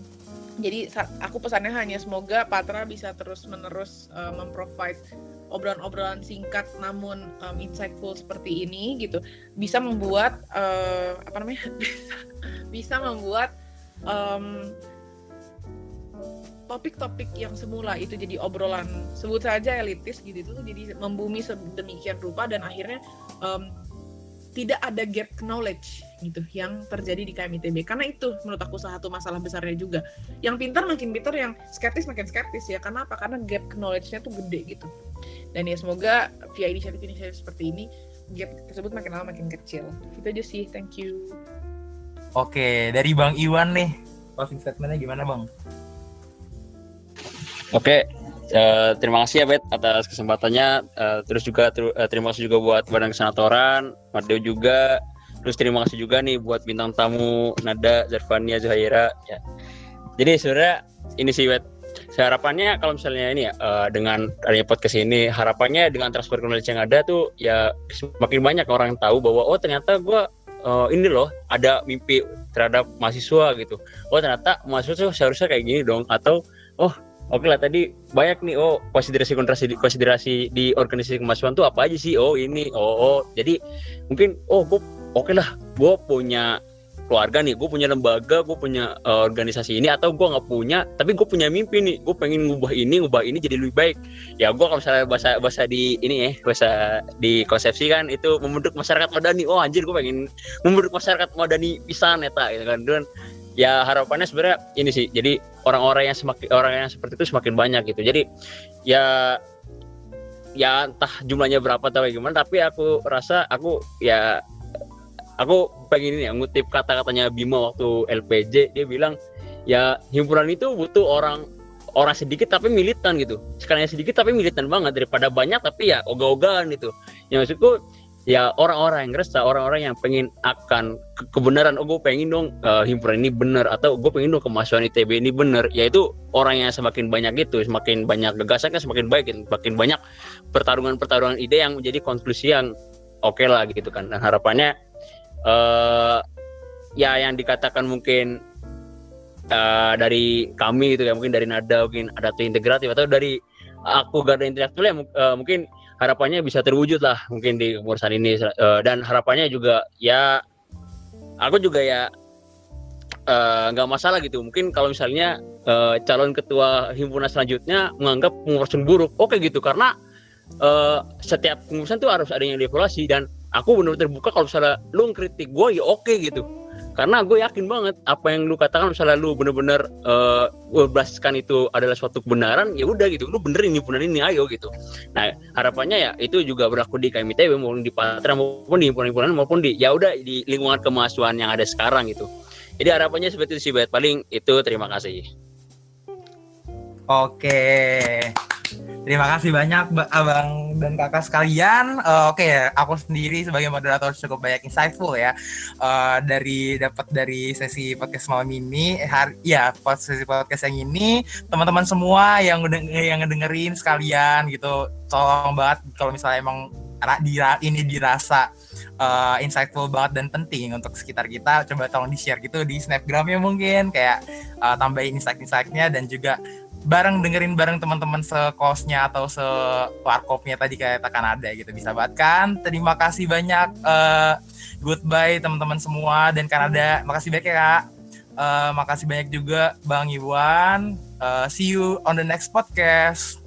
jadi aku pesannya hanya semoga Patra bisa terus menerus uh, memprovide obrolan-obrolan singkat namun um, insightful seperti ini gitu. Bisa membuat uh, apa namanya? Bisa bisa membuat um, topik-topik yang semula itu jadi obrolan sebut saja elitis gitu itu jadi membumi sedemikian rupa dan akhirnya um, tidak ada gap knowledge gitu yang terjadi di KMITB karena itu menurut aku salah satu masalah besarnya juga. Yang pintar makin pintar yang skeptis makin skeptis ya. Karena apa? Karena gap knowledge-nya tuh gede gitu. Dan ya semoga via inisiatif-inisiatif seperti ini gap tersebut makin lama makin kecil. Itu aja sih. Thank you. Oke dari Bang Iwan nih. Closing statementnya gimana Bang Oke, uh, terima kasih ya Bet atas kesempatannya. Uh, terus juga ter uh, terima kasih juga buat Badan Kesenatoran, Madeo juga. Terus terima kasih juga nih buat bintang tamu Nada, Zarvania, Zuhaira. Ya. Jadi sebenarnya ini sih Bet. Harapannya kalau misalnya ini ya uh, dengan adanya podcast ini harapannya dengan transfer knowledge yang ada tuh ya semakin banyak orang yang tahu bahwa oh ternyata gue uh, ini loh ada mimpi terhadap mahasiswa gitu. Oh ternyata mahasiswa seharusnya kayak gini dong atau oh Oke lah tadi banyak nih oh konsiderasi konsiderasi konsiderasi di organisasi kemahasiswaan tuh apa aja sih? Oh ini oh, oh. jadi mungkin oh gue oke okay lah gue punya keluarga nih gue punya lembaga gue punya uh, organisasi ini atau gue nggak punya tapi gue punya mimpi nih gue pengen ngubah ini ngubah ini jadi lebih baik. Ya gue kalau misalnya bahasa bahasa di ini ya bahasa di konsepsi kan itu membentuk masyarakat madani. Oh anjir gue pengen membentuk masyarakat madani pisan eta gitu kan. Dan ya harapannya sebenarnya ini sih jadi orang-orang yang semakin orang yang seperti itu semakin banyak gitu. Jadi ya ya entah jumlahnya berapa atau gimana tapi aku rasa aku ya aku pengen ini ya ngutip kata-katanya Bima waktu LPJ dia bilang ya himpunan itu butuh orang orang sedikit tapi militan gitu. Sekalinya sedikit tapi militan banget daripada banyak tapi ya ogah-ogahan gitu. Ya maksudku ya orang-orang yang ngerasa orang-orang yang pengen akan ke kebenaran oh gue pengen dong uh, himpunan ini benar atau gue pengen dong kemasukan ITB ini benar. Yaitu orang yang semakin banyak itu semakin banyak gagasan kan semakin baik semakin banyak pertarungan-pertarungan ide yang menjadi konklusi yang oke okay lah gitu kan. Dan harapannya uh, ya yang dikatakan mungkin uh, dari kami gitu ya mungkin dari nada mungkin ada tuh integratif atau dari aku garda intelektual ya uh, mungkin harapannya bisa terwujud lah mungkin di urusan ini. Uh, dan harapannya juga ya aku juga ya eh, nggak uh, masalah gitu. Mungkin kalau misalnya uh, calon ketua himpunan selanjutnya menganggap pengurusan buruk oke gitu. Karena uh, setiap pengurusan tuh harus ada yang dievaluasi dan aku benar-benar terbuka kalau misalnya lu kritik gue ya oke gitu karena gue yakin banget apa yang lu katakan misalnya lu bener-bener uh, itu adalah suatu kebenaran ya udah gitu. Lu benerin himpunan ini ayo gitu. Nah harapannya ya itu juga berlaku di KMITB maupun di Patra maupun di himpunan-himpunan maupun di ya udah di lingkungan kemahasiswaan yang ada sekarang gitu. Jadi harapannya seperti itu sih paling itu terima kasih. Oke Terima kasih banyak abang dan kakak sekalian. Uh, Oke okay, aku sendiri sebagai moderator cukup banyak insightful ya uh, dari dapat dari sesi podcast malam ini. Eh, hari, ya sesi podcast yang ini teman-teman semua yang yang ngedengerin sekalian gitu, tolong banget kalau misalnya emang ini dirasa uh, insightful banget dan penting untuk sekitar kita coba tolong di share gitu di snapgramnya mungkin kayak uh, tambahin insight-insightnya dan juga bareng dengerin bareng teman-teman sekosnya atau se warkopnya tadi kayak tekan ada gitu. Bisa banget kan? Terima kasih banyak uh, goodbye teman-teman semua dan Kanada makasih banyak ya kak. Uh, makasih banyak juga Bang Iwan. Uh, see you on the next podcast